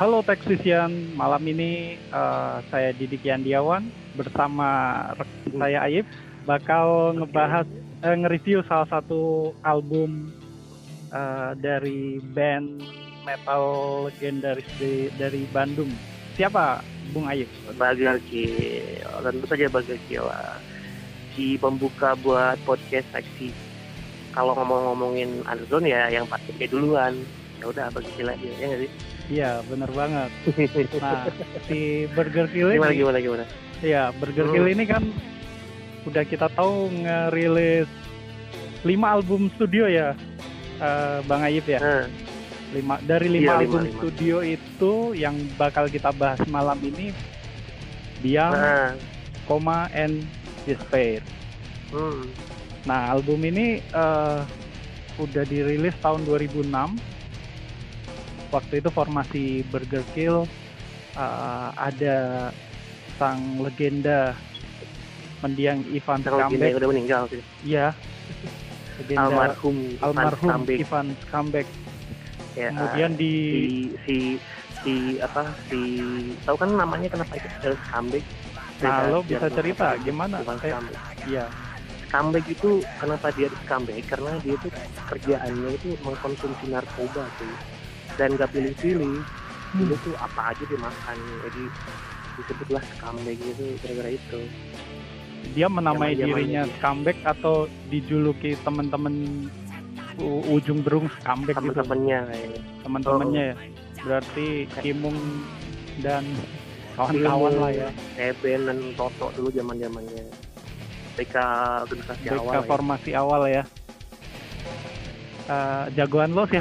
Halo Texisian, malam ini uh, saya Didik Yandiawan bersama rekan saya Aib bakal ngebahas uh, nge-review salah satu album uh, dari band metal legendaris di, dari Bandung. Siapa Bung Aib? Bagal tentu saja Bagal lah. Si pembuka buat podcast seksi. Kalau ngomong-ngomongin Underground ya yang pasti duluan. Ya udah Bagal aja ya nggak sih? Iya, bener banget. Nah, si Burger Kill ini gimana gimana gimana? Iya, Burger hmm. Kill ini kan udah kita tahu ngerilis 5 album studio ya, uh, Bang Ayib ya. Hmm. Lima, dari 5 iya, album lima, studio itu yang bakal kita bahas malam ini Biang, nah. Koma, and Despair. Hmm. Nah, album ini uh, udah dirilis tahun 2006 waktu itu formasi Burger Kill uh, ada sang legenda mendiang Ivan Skambek. udah meninggal sih. Iya. almarhum almarhum Ivan Skambek. Ya, Kemudian di si, si si apa si tahu kan namanya kenapa itu Skambek? Nah, lo bisa cerita gimana? Ivan Skambek. Iya. Skambek itu kenapa dia Skambek? Karena dia itu kerjaannya itu mengkonsumsi narkoba tuh dan gak pilih-pilih hmm. itu tuh apa aja dimakan jadi disebutlah comeback gitu gara-gara itu. Dia menamai Jaman dirinya gitu. comeback atau dijuluki teman-teman ujung berung comeback gitu? Teman-temannya teman-temannya ya? Berarti Kimung dan kawan-kawan lah ya? Eben dan Toto dulu zaman zamannya BK generasi BK awal formasi ya. awal ya? Uh, jagoan lo sih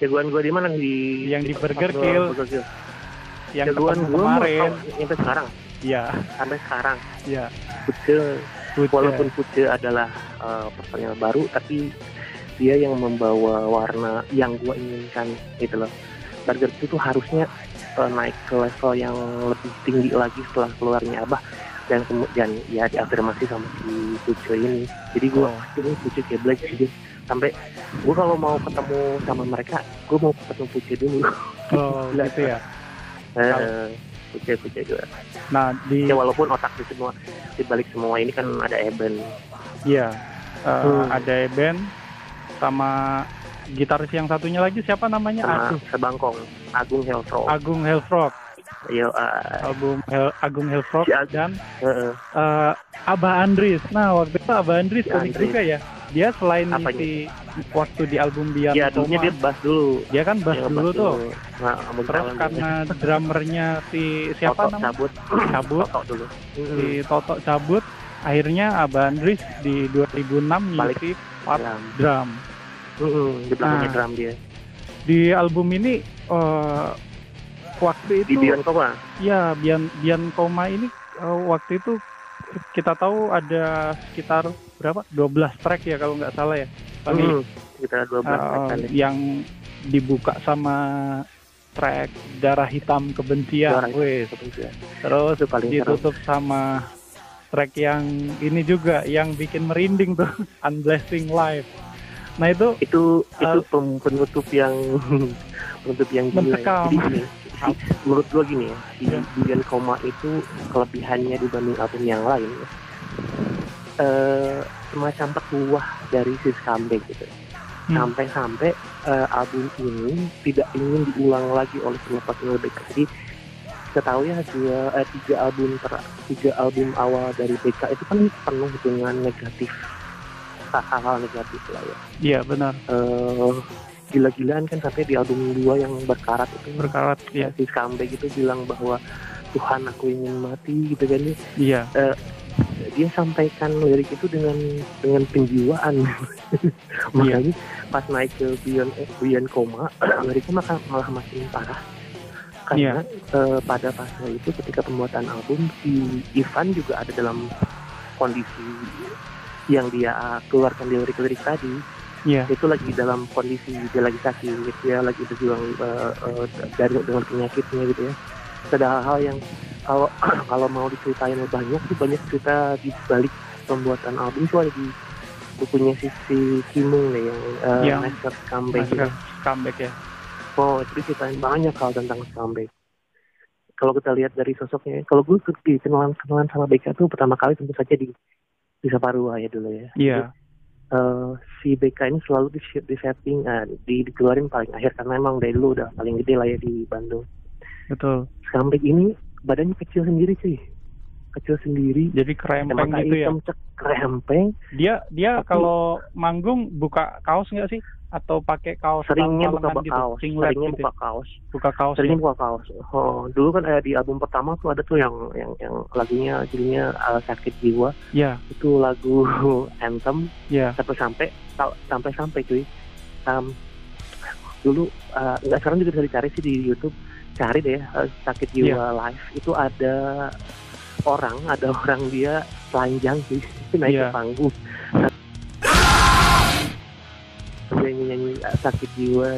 jagoan gue di mana? Di yang di Burger Kill, Burger Kill. yang jagoan gue kemarin. sampai sekarang. Ya sampai sekarang. Ya Puce, walaupun Puce adalah uh, personel baru tapi dia yang membawa warna yang gue inginkan gitu loh. Burger Kill itu harusnya uh, naik ke level yang lebih tinggi lagi setelah keluarnya Abah. Dan kemudian ya diafirmasi sama si Puce ini. Jadi gue oh. ini Puce kayak Black sih sampai gue kalau mau ketemu sama mereka gue mau ketemu Puce dulu. Oh gitu ya? Eh, Puce Puce juga. Nah di ya, walaupun otak di semua di balik semua ini kan ada Eben. Iya. Uh, hmm. ada Eben sama gitaris yang satunya lagi siapa namanya? Sama Aduh. Sebangkong Agung Hellfrog Agung Hellfrog Yo, uh, album Hel Agung Hellfrog si dan uh, uh. Uh, Abah Andris. Nah waktu itu Abah Andris si komik juga ya dia selain Apa ngisi waktu di album Biar ya, Koma, dia bass dulu. dia kan bass ya, dulu tuh. nah, terus karena drummernya si siapa namanya? cabut. Cabut. Toto dulu. Si Toto cabut. Akhirnya Abah Andris di 2006 ngisi part drum, drum. Uh, di nah, drum dia. Di album ini uh, waktu itu di Bian Koma ya Bian Bian Koma ini uh, waktu itu kita tahu ada sekitar berapa? 12 track ya kalau nggak salah ya Kami hmm, sekitar 12 uh, track yang dibuka sama track darah hitam kebencian, darah Wih, kebencian. terus paling ditutup seru. sama track yang ini juga yang bikin merinding tuh Unblessing Life. Nah itu itu uh, itu penutup yang penutup yang mencekam menurut gua gini ya si yeah. Koma itu kelebihannya dibanding album yang lain ya uh, semacam petuah dari si comeback gitu. Hmm. sampai-sampai uh, album ini tidak ingin diulang lagi oleh personel BK jadi kita tahu ya dua eh, tiga album ter tiga album awal dari BK itu kan penuh dengan negatif hal-hal negatif lah ya. Iya benar. Uh, gila-gilaan kan sampai di album dua yang berkarat itu. Berkarat ya si comeback itu bilang bahwa Tuhan aku ingin mati gitu kan ya. iya. Uh, dia sampaikan lirik itu dengan dengan penjiwaan. Makanya pas naik ke Beyond eh, Beyond Koma liriknya malah, malah makin parah. Karena yeah. uh, pada fase itu ketika pembuatan album si Ivan juga ada dalam kondisi yang dia keluarkan di lirik-lirik tadi. Yeah. itu lagi dalam kondisi dia lagi sakit dia lagi berjuang uh, uh, dari dengan penyakitnya gitu ya. Ada hal-hal yang kalau kalau mau diceritain lebih banyak sih banyak cerita di balik pembuatan album itu ada di bukunya si, si Kimung nih yang uh, yang Master Comeback Master Comeback ya. Oh jadi ceritain banyak hal tentang comeback. Kalau kita lihat dari sosoknya kalau gue kenalan kenalan sama BK tuh pertama kali tentu saja di di Saparua ya dulu ya. Iya. Yeah. uh, si BK ini selalu di, di setting uh, di dikeluarin paling akhir karena emang dari dulu udah paling gede lah ya di Bandung. Betul. Comeback ini badannya kecil sendiri sih kecil sendiri. Jadi kerempeng gitu ya? kerempeng. Dia dia Tapi, kalau manggung buka kaos nggak sih? Atau pakai kaos seringnya buka gitu, kaos. seringnya gitu. buka kaos. Buka kaos seringnya ya? buka kaos. Oh dulu kan eh, di album pertama tuh ada tuh yang yang yang lagunya jadinya uh, sakit jiwa. Ya. Yeah. itu lagu anthem. Ya. Yeah. sampai sampai sampai sampai cuy. Um, dulu uh, nggak sekarang juga bisa dicari sih di YouTube cari deh uh, sakit jiwa yeah. live itu ada orang ada orang dia telanjang sih naik yeah. ke panggung. Nyanyi nyanyi sakit jiwa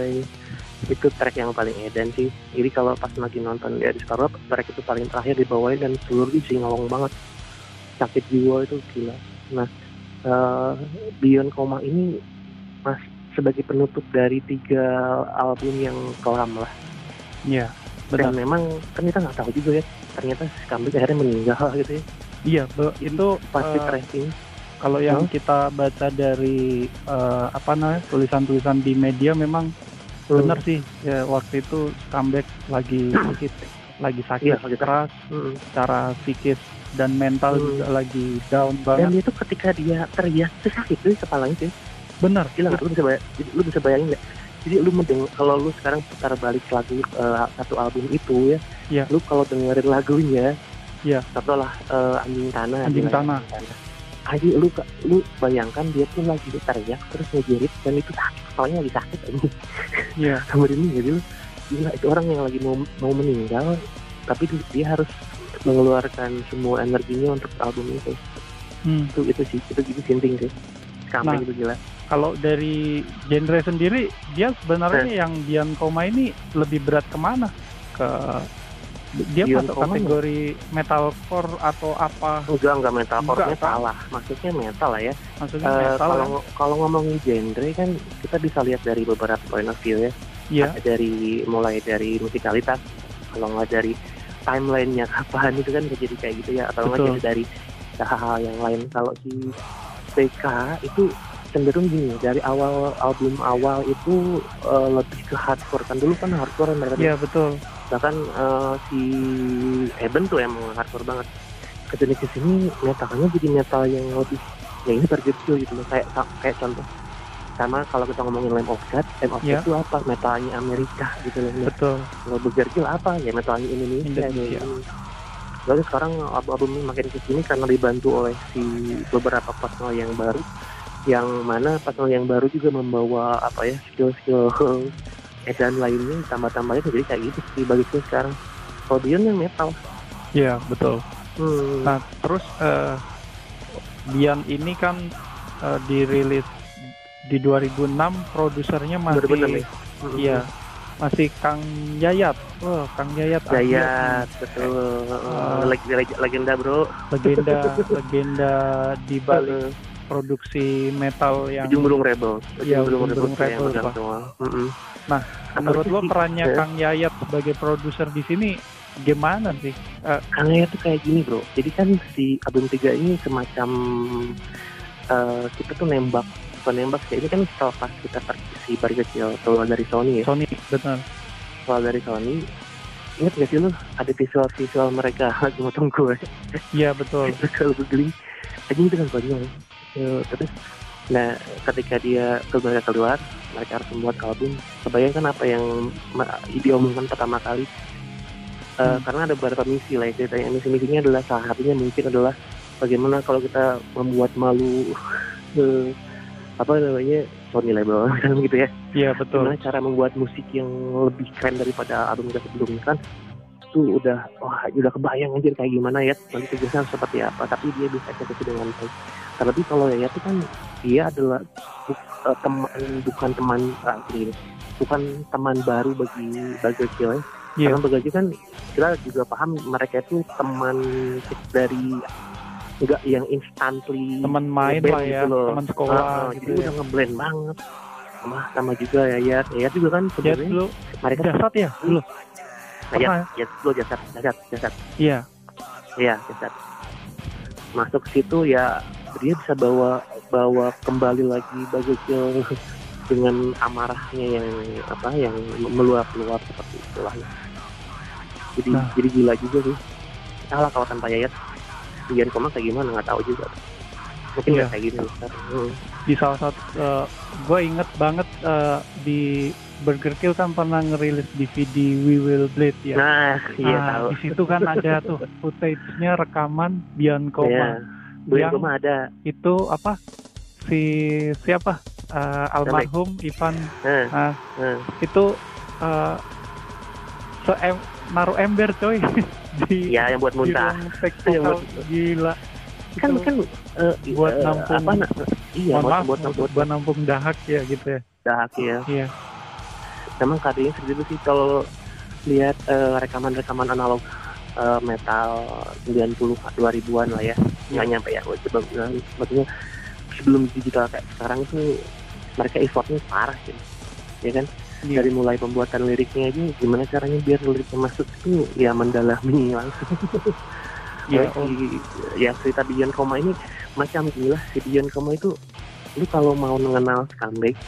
itu track yang paling edan sih. Jadi kalau pas lagi nonton di Adis Parwa track itu paling terakhir dibawain dan seluruh isi ngawang banget. Sakit jiwa itu gila. Nah uh, Beyond Koma ini mas sebagai penutup dari tiga album yang kelam lah. Iya dan memang kan kita nggak tahu juga ya ternyata si Kambing akhirnya meninggal gitu ya. Iya itu pasti uh, tracking kalau yang hmm? kita baca dari uh, apa namanya tulisan-tulisan di media memang hmm. benar sih ya waktu itu comeback lagi sakit lagi sakit iya, keras hmm. secara psikis dan mental hmm. juga lagi down banget. dan itu ketika dia teriak itu sakit tuh kepalanya sih benar. Gila lu bisa bayang, lu bisa bayangin nggak jadi lu mendeng kalau lu sekarang putar balik lagu uh, satu album itu ya yeah. lu kalau dengerin lagunya ya yeah. contohlah uh, anjing tanah anjing tanah, aja lu lu bayangkan dia tuh lagi teriak terus ngejerit dan itu sakit kepalanya lagi sakit aja iya. Sama ini jadi lu gila itu orang yang lagi mau mau meninggal tapi dia harus mengeluarkan semua energinya untuk album itu. Hmm. itu itu sih itu itu sinting sih. Nah, itu gila kalau dari genre sendiri dia sebenarnya eh. yang Dian Koma ini lebih berat ke mana ke dia Beyond masuk kategori metalcore atau apa? Enggak, enggak metalcore enggak, salah. Maksudnya metal lah ya. Maksudnya uh, metal. Kalau ya? kalau ngomongin genre kan kita bisa lihat dari beberapa point of view ya. Iya. Dari mulai dari musikalitas, kalau nggak dari timelinenya kapan itu kan jadi kayak gitu ya. Atau nggak jadi dari hal-hal yang lain. Kalau si PK itu cenderung gini dari awal album awal itu uh, lebih ke hardcore. Kan dulu kan hardcore mereka iya betul. Bahkan uh, si Eben tuh emang hardcore banget. Ke sini ke sini metalnya jadi metal yang lebih ya ini bergecil gitu loh. Kayak kayak contoh. Sama kalau kita ngomongin Lamb of God, Lamb of God yeah. itu apa? Metalnya Amerika gitu loh. Betul. Kalau bergecil apa? Ya metalnya Indonesia, Indonesia. Gitu. Lalu sekarang album ini makin ke sini karena dibantu oleh si beberapa personal yang baru yang mana personal yang baru juga membawa apa ya skill-skill edan lainnya tambah-tambahnya jadi kayak gitu sih bagusnya sekarang. Kalau Dion yang metal. Iya betul. Hmm. nah terus uh, Dian ini kan uh, dirilis di 2006 produsernya masih 2006, ya? iya masih Kang Yayat. Oh Kang Yayat Yayat betul. Uh, leg leg legenda bro. Legenda legenda di balik produksi metal yang Ujung Burung Rebel. Ujung Burung Rebel. Rebel semua. Mm -hmm. Nah, menurut lo perannya ya. Kang Yayat sebagai produser di sini gimana sih? Uh, Kang Yayat tuh kayak gini bro. Jadi kan si album 3 ini semacam uh, kita tuh nembak bukan nembak sih. Ini kan setelah kita si bari kecil keluar dari Sony ya. Sony, betul. Keluar dari Sony, ingat gak sih lu ada visual visual mereka lagi motong gue iya betul kalau begini aja itu kan gitu. Terus nah ketika dia keluar keluar mereka harus membuat album. Kebayangkan apa yang dia omongkan pertama kali? Uh, hmm. karena ada beberapa misi lah ya ceritanya. Misi misinya adalah salah satunya mungkin adalah bagaimana kalau kita membuat malu uh, apa namanya Sony label kan gitu ya. Iya betul. Gimana cara membuat musik yang lebih keren daripada album kita sebelumnya kan? Itu udah wah udah kebayang anjir kayak gimana ya. Nanti tugasnya seperti apa tapi dia bisa eksekusi dengan baik terlebih kalau ya itu kan dia adalah bu, uh, teman bukan teman gini, bukan teman baru bagi bagi ya. Yeah. karena bagi kan kita juga paham mereka itu teman dari enggak yang instantly teman main lah ya gitu loh. teman sekolah uh, gitu jadi ya. udah ngeblend banget. Sama sama juga ya ya ya juga kan ya dulu mereka jasad ya? Dulu ya ya dulu jasad jasad jasad. Iya. Iya jasad. Masuk situ ya dia bisa bawa bawa kembali lagi Bagokil dengan amarahnya yang apa yang meluap-luap seperti itulah ya. Jadi nah. jadi gila juga sih. Salah kalau tanpa Yayat, Bian Koma kayak gimana nggak tahu juga. Mungkin iya. kayak gini. Hmm. Di salah satu, uh, gue inget banget uh, di Burger Kill kan pernah ngerilis DVD We Will Bleed ya. Nah, iya nah, tahu. Di situ kan ada tuh footage-nya rekaman Bian Koma. Yeah. Bian Koma ada. Itu apa? Si siapa? uh, almarhum Ivan. Hmm. Uh, hmm. itu uh, se em naruh ember coy. Di ya yang buat muntah. di buat, gila. Kan itu kan uh, buat uh, nampung apa, na iya buat, buat, nampung, buat nampung dahak ya gitu ya. Dahak ya iya. Memang karyanya segitu sih kalau lihat uh, rekaman-rekaman analog uh, metal 90 2000-an lah ya. Nggak nyampe ya coba maksudnya sebelum digital kayak sekarang tuh mereka effortnya parah sih. Ya kan? Yeah. dari mulai pembuatan liriknya aja gimana caranya biar liriknya masuk itu ya mendalami langsung. Ya, oh. ya cerita Bion Koma ini macam gila si Bion Koma itu lu kalau mau mengenal comeback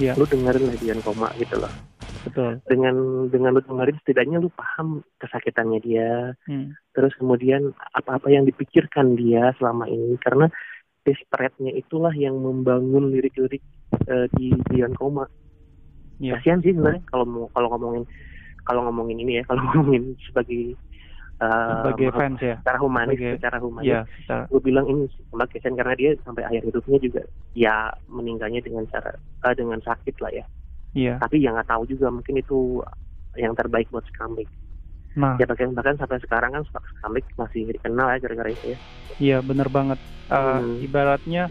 ya. lu dengerin lah Bion Koma gitu loh betul dengan dengan lu dengerin setidaknya lu paham kesakitannya dia hmm. terus kemudian apa-apa yang dipikirkan dia selama ini karena desperate-nya itulah yang membangun lirik-lirik uh, di Beyond Koma. Yeah. Kasihan sih sebenarnya kalau kalau ngomongin kalau ngomongin ini ya kalau ngomongin sebagai uh, sebagai fans ya secara humanis sebagai, secara humanis ya, secara... gue bilang ini sama kasihan karena dia sampai akhir hidupnya juga ya meninggalnya dengan cara uh, dengan sakit lah ya Iya. tapi yang nggak tahu juga mungkin itu yang terbaik buat Skambik Nah, ya bahkan bahkan sampai sekarang kan Skambik masih dikenal ya gara-gara itu ya. Iya bener banget. Uh, hmm. Ibaratnya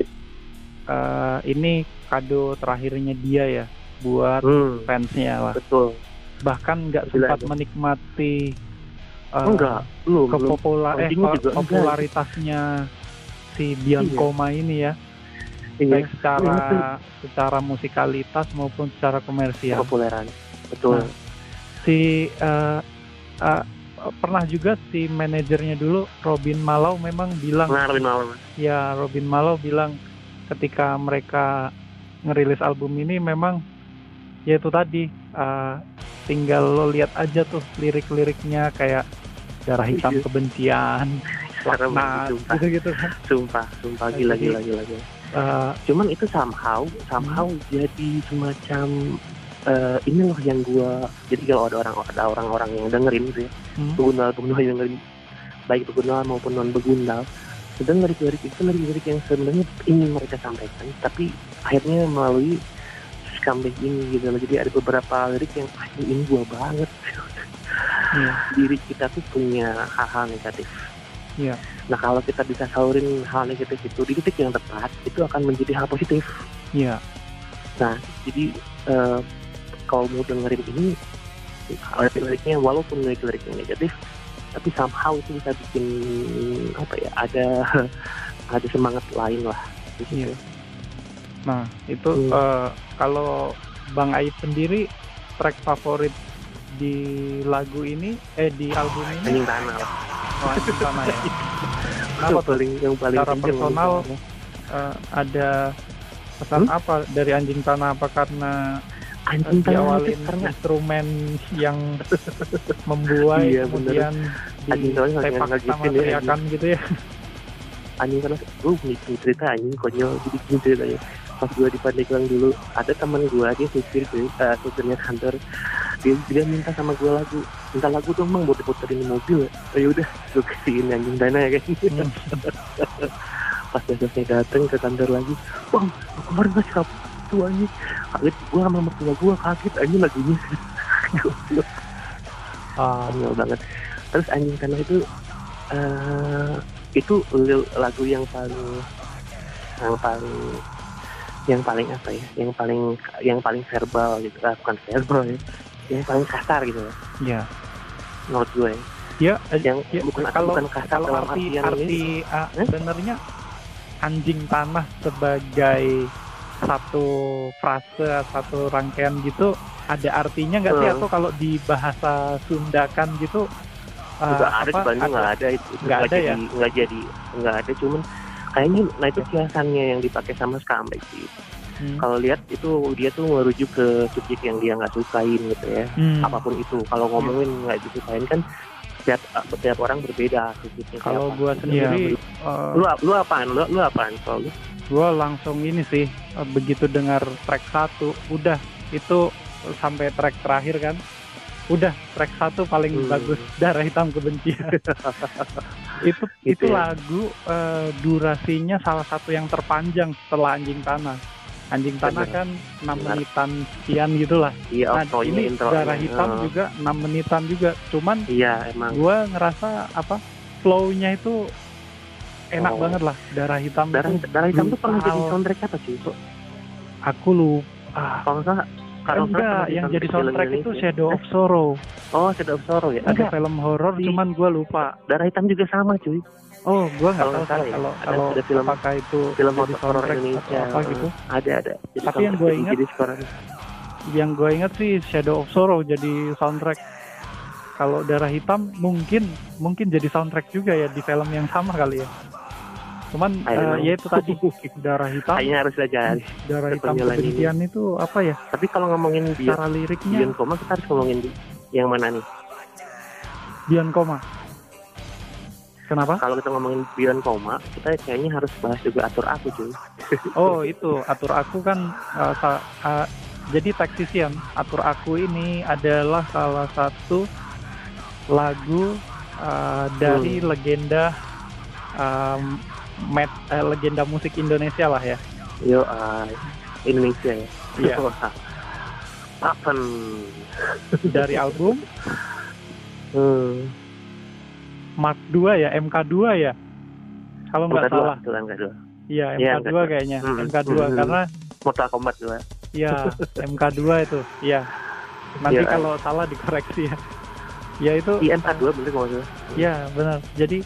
uh, ini kado terakhirnya dia ya buat hmm. fansnya lah. Betul. Bahkan nggak sempat menikmati uh, enggak, belum, kepopular belum. eh juga popularitasnya enggak. si Biancoma iya. ini ya. Iya. Baik secara iya, secara musikalitas maupun secara komersial. Populeran. Betul. Nah, si uh, uh, pernah juga si manajernya dulu Robin Malau memang bilang nah, Robin Malau. Ya, Robin Malau bilang ketika mereka ngerilis album ini memang ya itu tadi uh, tinggal lo lihat aja tuh lirik-liriknya kayak darah hitam iya. kebencian laknat gitu gitu kan sumpah sumpah gila gila gila, gila. Uh, cuman itu somehow somehow hmm. jadi semacam uh, ini loh yang gua jadi kalau ada orang ada orang-orang yang dengerin ya hmm. begundal begundal yang dengerin baik begundal maupun non begundal sedang lirik-lirik itu lirik-lirik yang sebenarnya ingin mereka sampaikan tapi akhirnya melalui comeback ini gitu loh jadi ada beberapa lirik yang ah ini gua banget yeah. diri kita tuh punya hal-hal negatif yeah. nah kalau kita bisa salurin hal negatif itu di titik yang tepat itu akan menjadi hal positif yeah. nah jadi uh, kalau mau dengerin ini liriknya walaupun lirik-lirik yang negatif tapi somehow itu bisa bikin apa ya ada ada semangat lain lah gitu. Iya. Nah itu hmm. uh, kalau Bang Ait sendiri track favorit di lagu ini eh di album ini. Anjing Tanah oh, Anjing Tanah ya. Kenapa paling yang paling secara personal uh, ada pesan hmm? apa dari Anjing Tanah? Apa karena anjing diawalin karena instrumen yang membuai iya, kemudian di sepak sama ya, teriakan ya, gitu ya. Anjing karena gue punya cerita anjing konyol. Jadi gini ceritanya. Pas gue di Pandeglang dulu ada teman gue dia supir uh, supirnya kantor dia dia minta sama gue lagu. Minta lagu dong bang buat diputerin di mobil ya. Udah gue kasihin anjing dana ya kan. Hmm. pas besoknya dateng ke kantor lagi bang kemarin ngasih kamu itu aja kaget gue sama mertua gue kaget aja lagunya. Ah. Oh, banget. Terus anjing tanah itu uh, itu lagu yang paling yang paling yang paling apa ya? Yang paling yang paling verbal gitu. Ah, bukan verbal ya yang paling kasar gitu. Ya. Ya menurut gue. Ya yang ya, bukan kalau bukan kasar kalau arti arti uh, sebenarnya anjing tanah sebagai satu frase satu rangkaian gitu ada artinya nggak sih? Hmm. atau kalau di bahasa Sundakan gitu uh, nggak ada apa, ada- nggak ada itu. Nggak ada jadi ya? nggak jadi nggak ada cuman kayaknya nah itu kiasannya yang dipakai sama scumbag sih Hmm. kalau lihat itu dia tuh merujuk ke subjek yang dia nggak sukain gitu ya Hmm. apa pun itu kalau ngomongin nggak disukain kan setiap setiap orang berbeda subjeknya Kalau siapa. gua sendiri, Iya, uh, lu lu apaan lu lu apaan kalau lu gua langsung ini sih uh, begitu dengar track satu, udah itu sampai track terakhir kan, udah track satu paling Hmm. bagus darah hitam kebencian. itu itu Gitu ya. lagu uh, durasinya salah satu yang terpanjang setelah anjing tanah. Anjing tanah Bener. kan 6 Bener. menitan sekian gitulah. iya Nah, ini intro darah hitam juga 6 menitan juga. Cuman iya emang gua ngerasa apa flow-nya itu enak Oh. banget lah darah hitam darah itu darah hitam tuh pernah jadi soundtrack apa sih aku lupa kalau nggak salah kalau nggak enggak yang di jadi soundtrack itu. Shadow of Sorrow oh Shadow of Sorrow ya ada film horor cuman gua lupa darah hitam juga sama cuy oh gua nggak tahu salah ya, kalau ada- kalau ada film- apakah itu film jadi horor Indonesia atau apa gitu? ada ada. Jadi Tapi yang jadi- ingat- yang gue inget sih Shadow of Sorrow jadi soundtrack. Kalau darah hitam mungkin mungkin jadi soundtrack juga ya di film yang sama kali ya. Cuman know. ya itu tadi darah hitam. Kayaknya harus belajar darah hitam kebencian itu apa ya? Tapi kalau ngomongin cara liriknya. Bion Koma kita harus ngomongin di yang mana nih? Bion Koma. Kenapa? kalau kita ngomongin Bion Koma kita kayaknya harus bahas juga atur aku cuy Oh itu atur aku kan uh, sa- uh, jadi taksisian atur aku ini adalah salah satu lagu uh, dari Hmm. legenda um, met, eh, legenda musik Indonesia lah ya. yo ah, Indonesia ya Iya. Papen Dari album hmm. Mark 2 ya, MK2 ya. Kalau nggak salah. Iya, Iya, MK2 enggak. kayaknya. Hmm. MK2 Hmm. karena Mortal Kombat dua. ya MK2 itu. Iya. Nanti Iya. kalau salah dikoreksi ya. Ya itu Iya, empat dua bener kalau salah. Ya benar. Jadi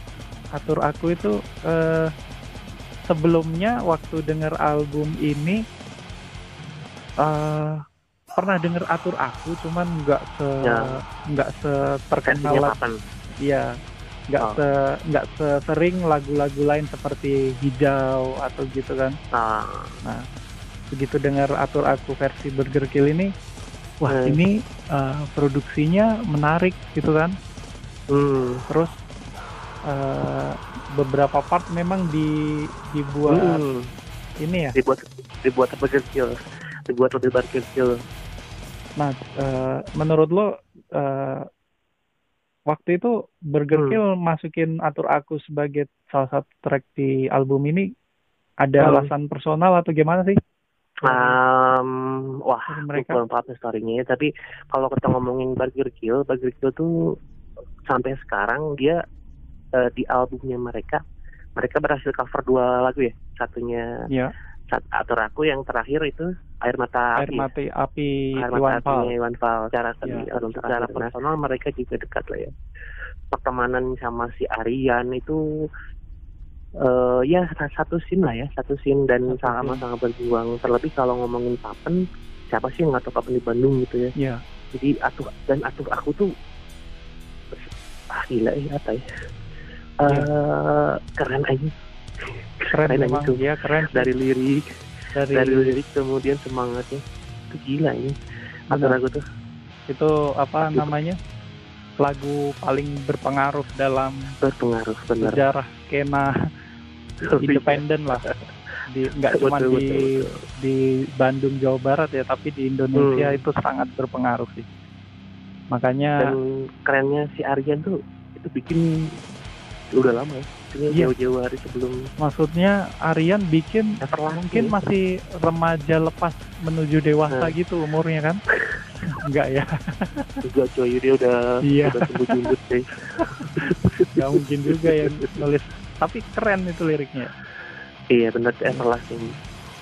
atur aku itu eh, sebelumnya waktu denger album ini eh pernah denger atur aku, cuman nggak se Ya. nggak Versinya seterkenal Papen. Iya, nggak Oh. se nggak sesering lagu-lagu lain seperti hijau atau gitu kan. Nah, Begitu dengar atur aku versi Burger Kill ini, wah Hmm. ini eh, produksinya menarik gitu kan. hmm. terus eh, beberapa part memang di dibuat Hmm. ini ya dibuat dibuat apa kecil dibuat lebih bar kecil nah eh, menurut lo eh, waktu itu Burger Hmm. Kill masukin atur aku sebagai salah satu track di album ini ada Hmm. alasan personal atau gimana sih Um, wah, mereka? kurang paham story-nya ya. Tapi kalau kita ngomongin Burger Kill, Burger Kill tuh sampai sekarang dia eh, di albumnya mereka, mereka berhasil cover dua lagu ya. Satunya ya sat, atur aku yang terakhir itu Air Mata air Api. ya. mati api Air Iwan Mata Fals Apinya Iwan Fals. Secara, Ya, secara personal mereka juga dekat lah ya. Pertemanan sama si Aryan itu eh ya satu scene lah ya, satu scene dan sama-sama berjuang. Terlebih kalau ngomongin Papen, siapa sih yang nggak tahu Papen di Bandung gitu ya. ya Jadi atuh dan atuh aku tuh ah gila ya apa ya. Eh keren aja keren Keren memang itu. ya keren dari lirik, dari, dari lirik kemudian semangatnya itu gila ini. Atur Benar. aku tuh itu apa Aduh. namanya lagu paling berpengaruh dalam berpengaruh benar. sejarah skena independen lah di nggak cuma Betul, di betul, betul. di Bandung Jawa Barat ya tapi di Indonesia Hmm. itu sangat berpengaruh sih makanya dan kerennya si Aryan tuh itu bikin udah lama ya? Iya. jauh-jauh hari sebelum maksudnya Aryan bikin mungkin masih remaja lepas menuju dewasa Hmm. gitu umurnya kan? Enggak ya. Juga coy. Dia udah Iya. udah tumbuh jundut deh nggak mungkin juga yang nulis. Tapi keren itu liriknya. Iya benar Everlasting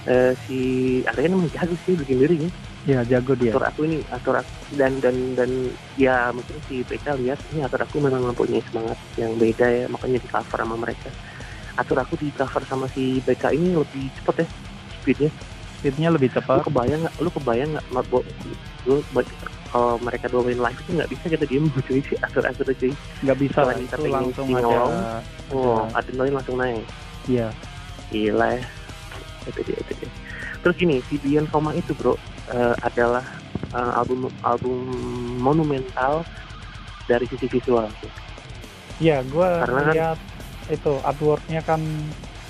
Eh, si Aryan emang jago sih bikin lirik ya jago dia. Atur aku ini atur aku dan dan dan ya mungkin si PK lihat ini atur aku memang mempunyai semangat yang beda ya makanya di cover sama mereka. Atur aku di cover sama si BK ini lebih cepet ya speednya. Speednya lebih cepat lu kebayang nggak lu kebayang nggak lu kalau mereka dua main live itu nggak bisa kita diem cuy sih asur asur cuy. Nggak bisa lah itu langsung ada oh adrenalin langsung naik. Iya. Gila ya. Itu dia itu dia. Terus gini si Bian Koma itu bro uh, adalah uh, album album monumental dari sisi visual. Iya, gue kan lihat kan, itu artworknya kan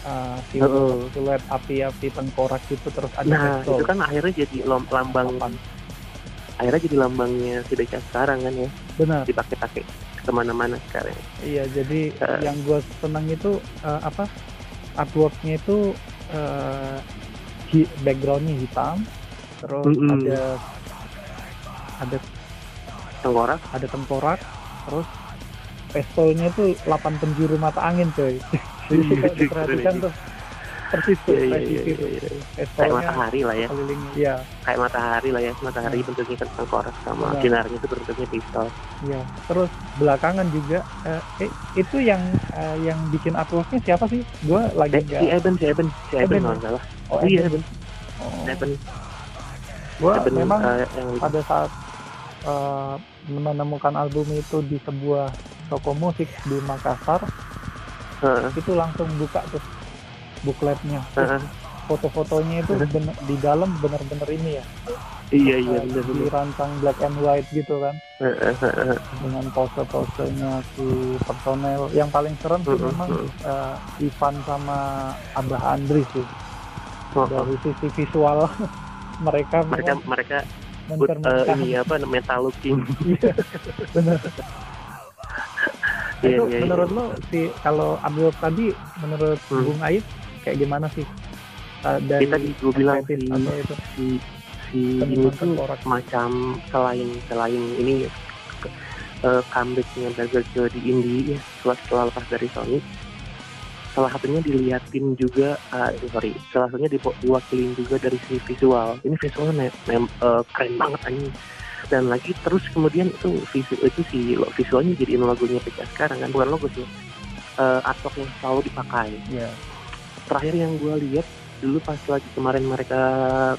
uh, siluet uh, api-api tengkorak gitu terus ada nah itu kan akhirnya jadi lambang Lapan. akhirnya jadi lambangnya si Deca sekarang kan ya. Benar. Dipakai-pakai ke mana-mana sekarang. Iya jadi uh, yang gue senang itu uh, apa artworknya itu uh, backgroundnya hitam terus mm -hmm. ada ada tengkorak? Ada tengkorak terus pistolnya itu 8 penjuru mata angin coy. Jadi kita diperhatikan tuh persis tuh yeah, yeah, yeah, itu yeah, yeah. kayak matahari lah ya. ya kayak matahari lah ya matahari yeah. bentuknya kan tengkorak sama yeah. sinarnya itu bentuknya pistol. Ya terus belakangan juga eh, itu yang uh, yang bikin artworknya siapa sih? Gue lagi eh, si Eben si Eben. Si Eben nggak salah. Oh, iya Eben. Oh. Eben gue memang uh, yang... pada saat uh, menemukan album itu di sebuah toko musik di Makassar uh. itu langsung buka tuh bukletnya uh. foto-fotonya itu bener, di dalam bener-bener ini ya. Iya iya bener, dirancang black and white gitu kan. Uh, dengan pose-posenya si personel. Yang paling serem sih memang uh, Ivan sama Abah Andri sih. Dari sisi visual mereka mereka mereka but, uh, ini apa metal looking iya, benar yeah, itu yeah, menurut yeah. lo si kalau ambil tadi menurut hmm. Bung Aib kayak gimana sih uh, dari tadi gue bilang si, itu? si si ini tuh macam selain selain ini uh, comebacknya Dagger Joe di indie ya setelah setelah lepas dari Sony salah satunya diliatin juga uh, sorry salah satunya diwakilin juga dari si visual. Ini visualnya uh, keren banget ini dan lagi terus kemudian itu visual itu si visualnya jadiin logonya PK sekarang kan bukan logo sih. Uh, artwork yang selalu dipakai. Yeah. terakhir yang gue lihat dulu pas lagi kemarin mereka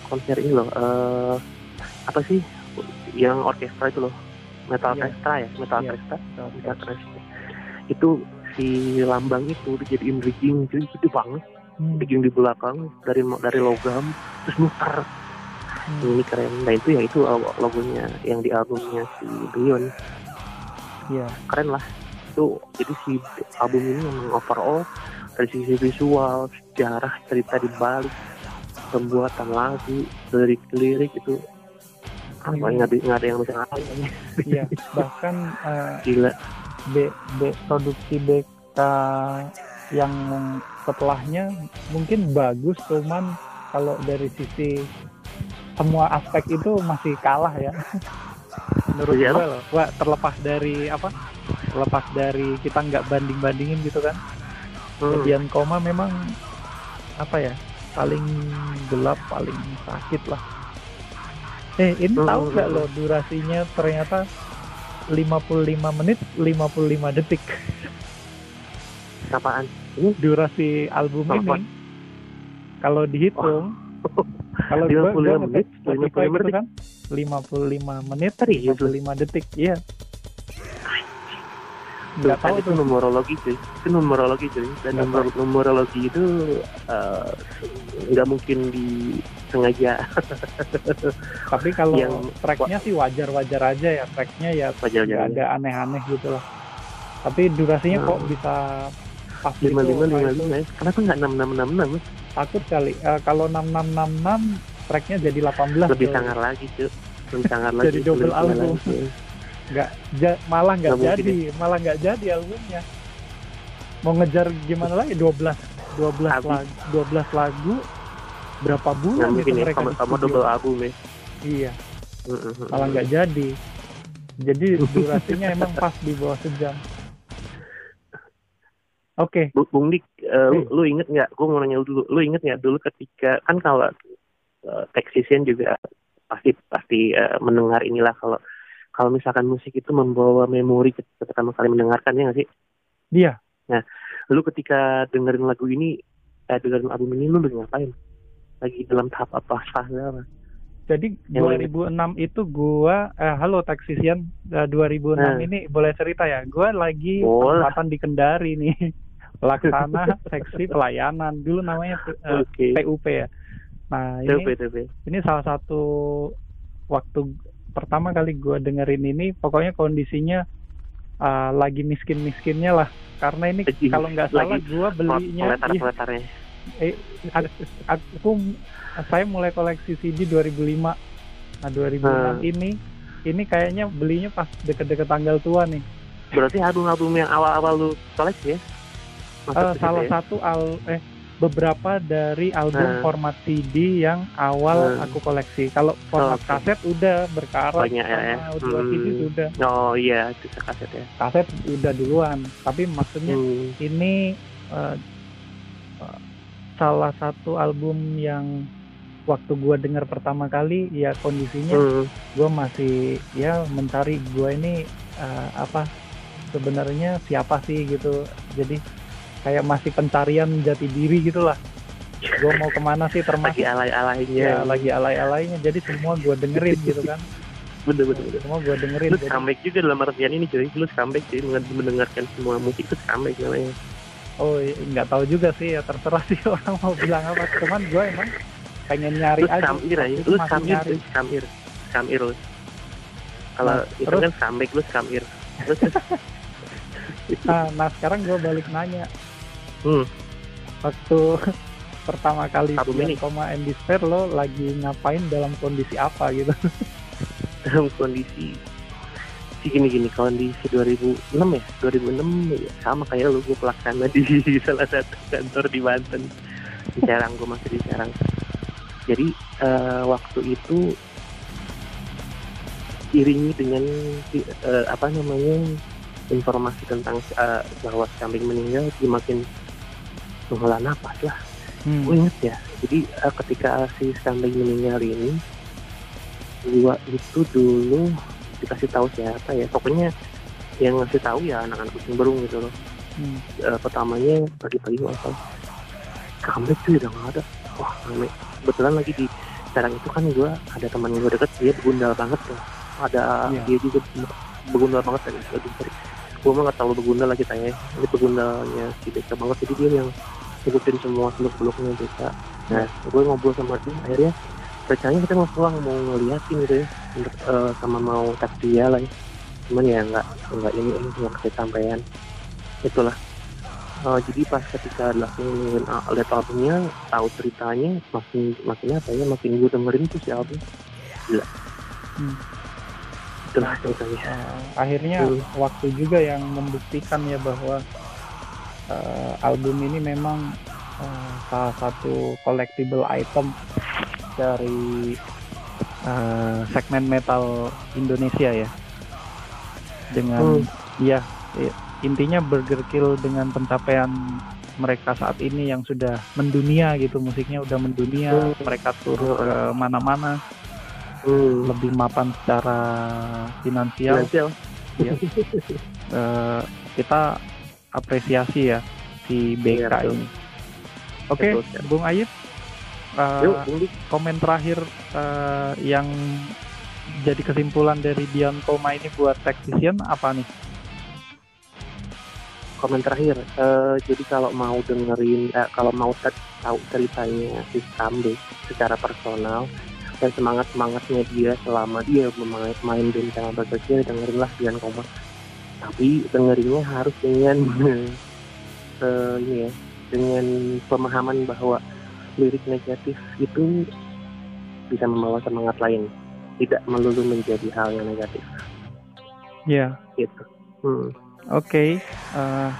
konser ini loh uh, apa sih yang orkestra itu loh? Metal yeah. orkestra ya? Metal yeah. orkestra? Metal orkestra. Itu si lambang itu dijadiin rigging jadi gede banget. Hmm. rigging di belakang dari dari logam terus muter. Hmm. ini keren. Nah itu ya itu logonya yang di albumnya si Beyond ya keren lah. Itu jadi si album ini memang overall dari sisi visual sejarah cerita di balik pembuatan lagu lirik lirik itu. Apa nggak ada, yang bisa ngalahin. Iya bahkan uh, gila B, B produksi BK yang setelahnya mungkin bagus cuman kalau dari sisi semua aspek itu masih kalah ya menurut ya. gue loh Wah, terlepas dari apa terlepas dari kita nggak banding bandingin gitu kan hmm. koma memang apa ya paling gelap paling sakit lah eh ini hmm. tahu nggak hmm, lo hmm. durasinya ternyata 55 menit 55 detik. Apaan? Ini durasi album Apa? ini. Kalau dihitung, oh. kalau 55 gua, menit, 55 gitu menit kan 55 menit, 55 detik, iya. Nggak tahu itu numerologi sih, itu numerologi sih, dan nomor numerologi itu uh, nggak mungkin di sengaja. Tapi kalau yang tracknya sih wajar-wajar aja ya, tracknya ya wajar -wajar ada aneh-aneh gitu lah. Tapi durasinya hmm. kok bisa pas lima lima lima lima ya? Kenapa nggak enam enam enam enam? Takut kali. Uh, kalau enam enam enam enam tracknya jadi 18 lebih sangar lagi cuy lebih sangar lagi jadi double album nggak ja, malah nggak jadi ya. malah nggak jadi albumnya mau ngejar gimana lagi 12 12 lagu 12 lagu berapa bulan gitu ya, mereka sama, sama double album ya iya malah nggak jadi jadi durasinya emang pas di bawah sejam Oke. Okay. Bung Dik, uh, lu, lu inget nggak? Gue mau nanya dulu. Lu inget nggak dulu ketika kan kalau uh, Texasian juga pasti pasti uh, mendengar inilah kalau kalau misalkan musik itu membawa memori ketika pertama kali mendengarkan ya nggak sih? Iya. Nah, lu ketika dengerin lagu ini, eh, dengerin album ini lu lagi ngapain? lagi dalam tahap apa fase apa jadi yang 2006 ini. itu gua eh, halo taksisian uh, 2006 nah. ini boleh cerita ya gua lagi kesempatan di Kendari nih laksana seksi pelayanan dulu namanya uh, okay. PUP ya nah ini TUP, TUP. ini salah satu waktu pertama kali gua dengerin ini pokoknya kondisinya uh, lagi miskin miskinnya lah. Karena ini kalau nggak salah gua belinya iya, eh, aku saya mulai koleksi CD 2005 nah 2006 hmm. ini ini kayaknya belinya pas deket-deket tanggal tua nih. Berarti album-album yang awal-awal lu koleksi ya? Uh, salah ya? satu al eh beberapa dari album hmm. format CD yang awal hmm. aku koleksi. Kalau format oh, okay. kaset udah berkarat Banyak ya, ya. dua hmm. CD sudah. Oh iya, itu kaset ya. Kaset udah duluan, tapi maksudnya hmm. ini uh, salah satu album yang waktu gue dengar pertama kali ya kondisinya hmm. gue masih ya mencari gue ini uh, apa sebenarnya siapa sih gitu jadi kayak masih pencarian jati diri gitulah. Gue mau ke mana sih termasuk? Lagi alay-alaynya ya lagi alay-alaynya. Jadi semua gue dengerin gitu kan. Bener bener, bener. semua gue dengerin lu comeback juga dalam artian ini cuy. Lu comeback sih mendengarkan semua musik itu comeback namanya. Oh nggak tahu juga sih. Ya terserah sih orang mau bilang apa. Cuman gue emang pengen nyari lu aja. samir aja lu samir tuh samir samir lu kalau nah, itu terus? kan samik lu samir nah, nah sekarang gue balik nanya hmm. waktu pertama kali ini koma despair lo lagi ngapain dalam kondisi apa gitu? Dalam kondisi sih gini gini kondisi 2006 ya? 2006 ya sama kayak lu gue pelaksana di salah satu kantor di Banten. Di Serang gue masih di Serang. Jadi uh, waktu itu iringi dengan uh, apa namanya informasi tentang uh, bahwa kambing meninggal dia makin menghela napas lah. Hmm. gue inget ya jadi uh, ketika si kambing meninggal ini gua itu dulu dikasih tahu siapa ya. Pokoknya yang ngasih tahu ya anak-anak kucing berung gitu loh. Hmm. uh, pertamanya pagi-pagi nggak kambing tuh udah nggak ada. Wah rame. Kebetulan lagi di sekarang itu kan gue ada teman gue deket dia begundal banget tuh. Ada yeah. dia juga begundal banget dan lagi cari gue mah nggak terlalu begundal lagi tanya ini begundalnya si Deka banget jadi dia yang sebutin semua seluk beluknya Deka nah gue ngobrol sama dia akhirnya percaya kita mau pulang mau ngeliatin gitu ya. Uh, sama mau tak dia lah ya. Cuman ya nggak nggak ini ini nggak kesampaian itulah. Uh, jadi pas ketika langsung uh, lihat albumnya tahu ceritanya makin makin apa ya makin gue dengerin tuh si album. Gila. Hmm. Itulah ceritanya uh, akhirnya hmm. waktu juga yang membuktikan ya bahwa uh, album ini memang uh, salah satu collectible item dari uh, segmen metal Indonesia ya dengan hmm. ya, ya intinya Burger Kill dengan pencapaian mereka saat ini yang sudah mendunia gitu musiknya udah mendunia hmm. mereka turun ke mana-mana hmm. lebih mapan secara finansial, finansial. Ya. uh, kita apresiasi ya si BK ya, ini oke okay, Bung Ayib uh, Yuk, komen terakhir uh, yang jadi kesimpulan dari Dion Koma ini buat Technician apa nih komen terakhir uh, jadi kalau mau dengerin uh, kalau mau tahu ceritanya si Kambe secara personal dan semangat semangatnya dia selama dia bermain main band sama dengerin dengerinlah Dian Koma tapi dengerinnya harus dengan uh, ini ya dengan pemahaman bahwa lirik negatif itu bisa membawa semangat lain tidak melulu menjadi hal yang negatif ya yeah. gitu hmm. Oke, okay, uh, eh,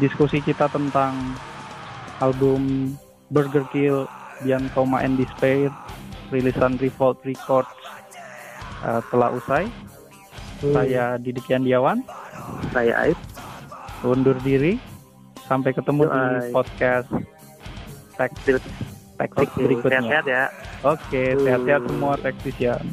diskusi kita tentang album Burger Kill, Beyond Coma and Despair, rilisan Revolt Records uh, telah usai. Hmm. Saya Didik Yandiawan. Saya Aib. Undur diri. Sampai ketemu Yo, di podcast Teknik okay, berikutnya. Sehat-sehat ya. Oke, okay, sehat-sehat semua teknisian.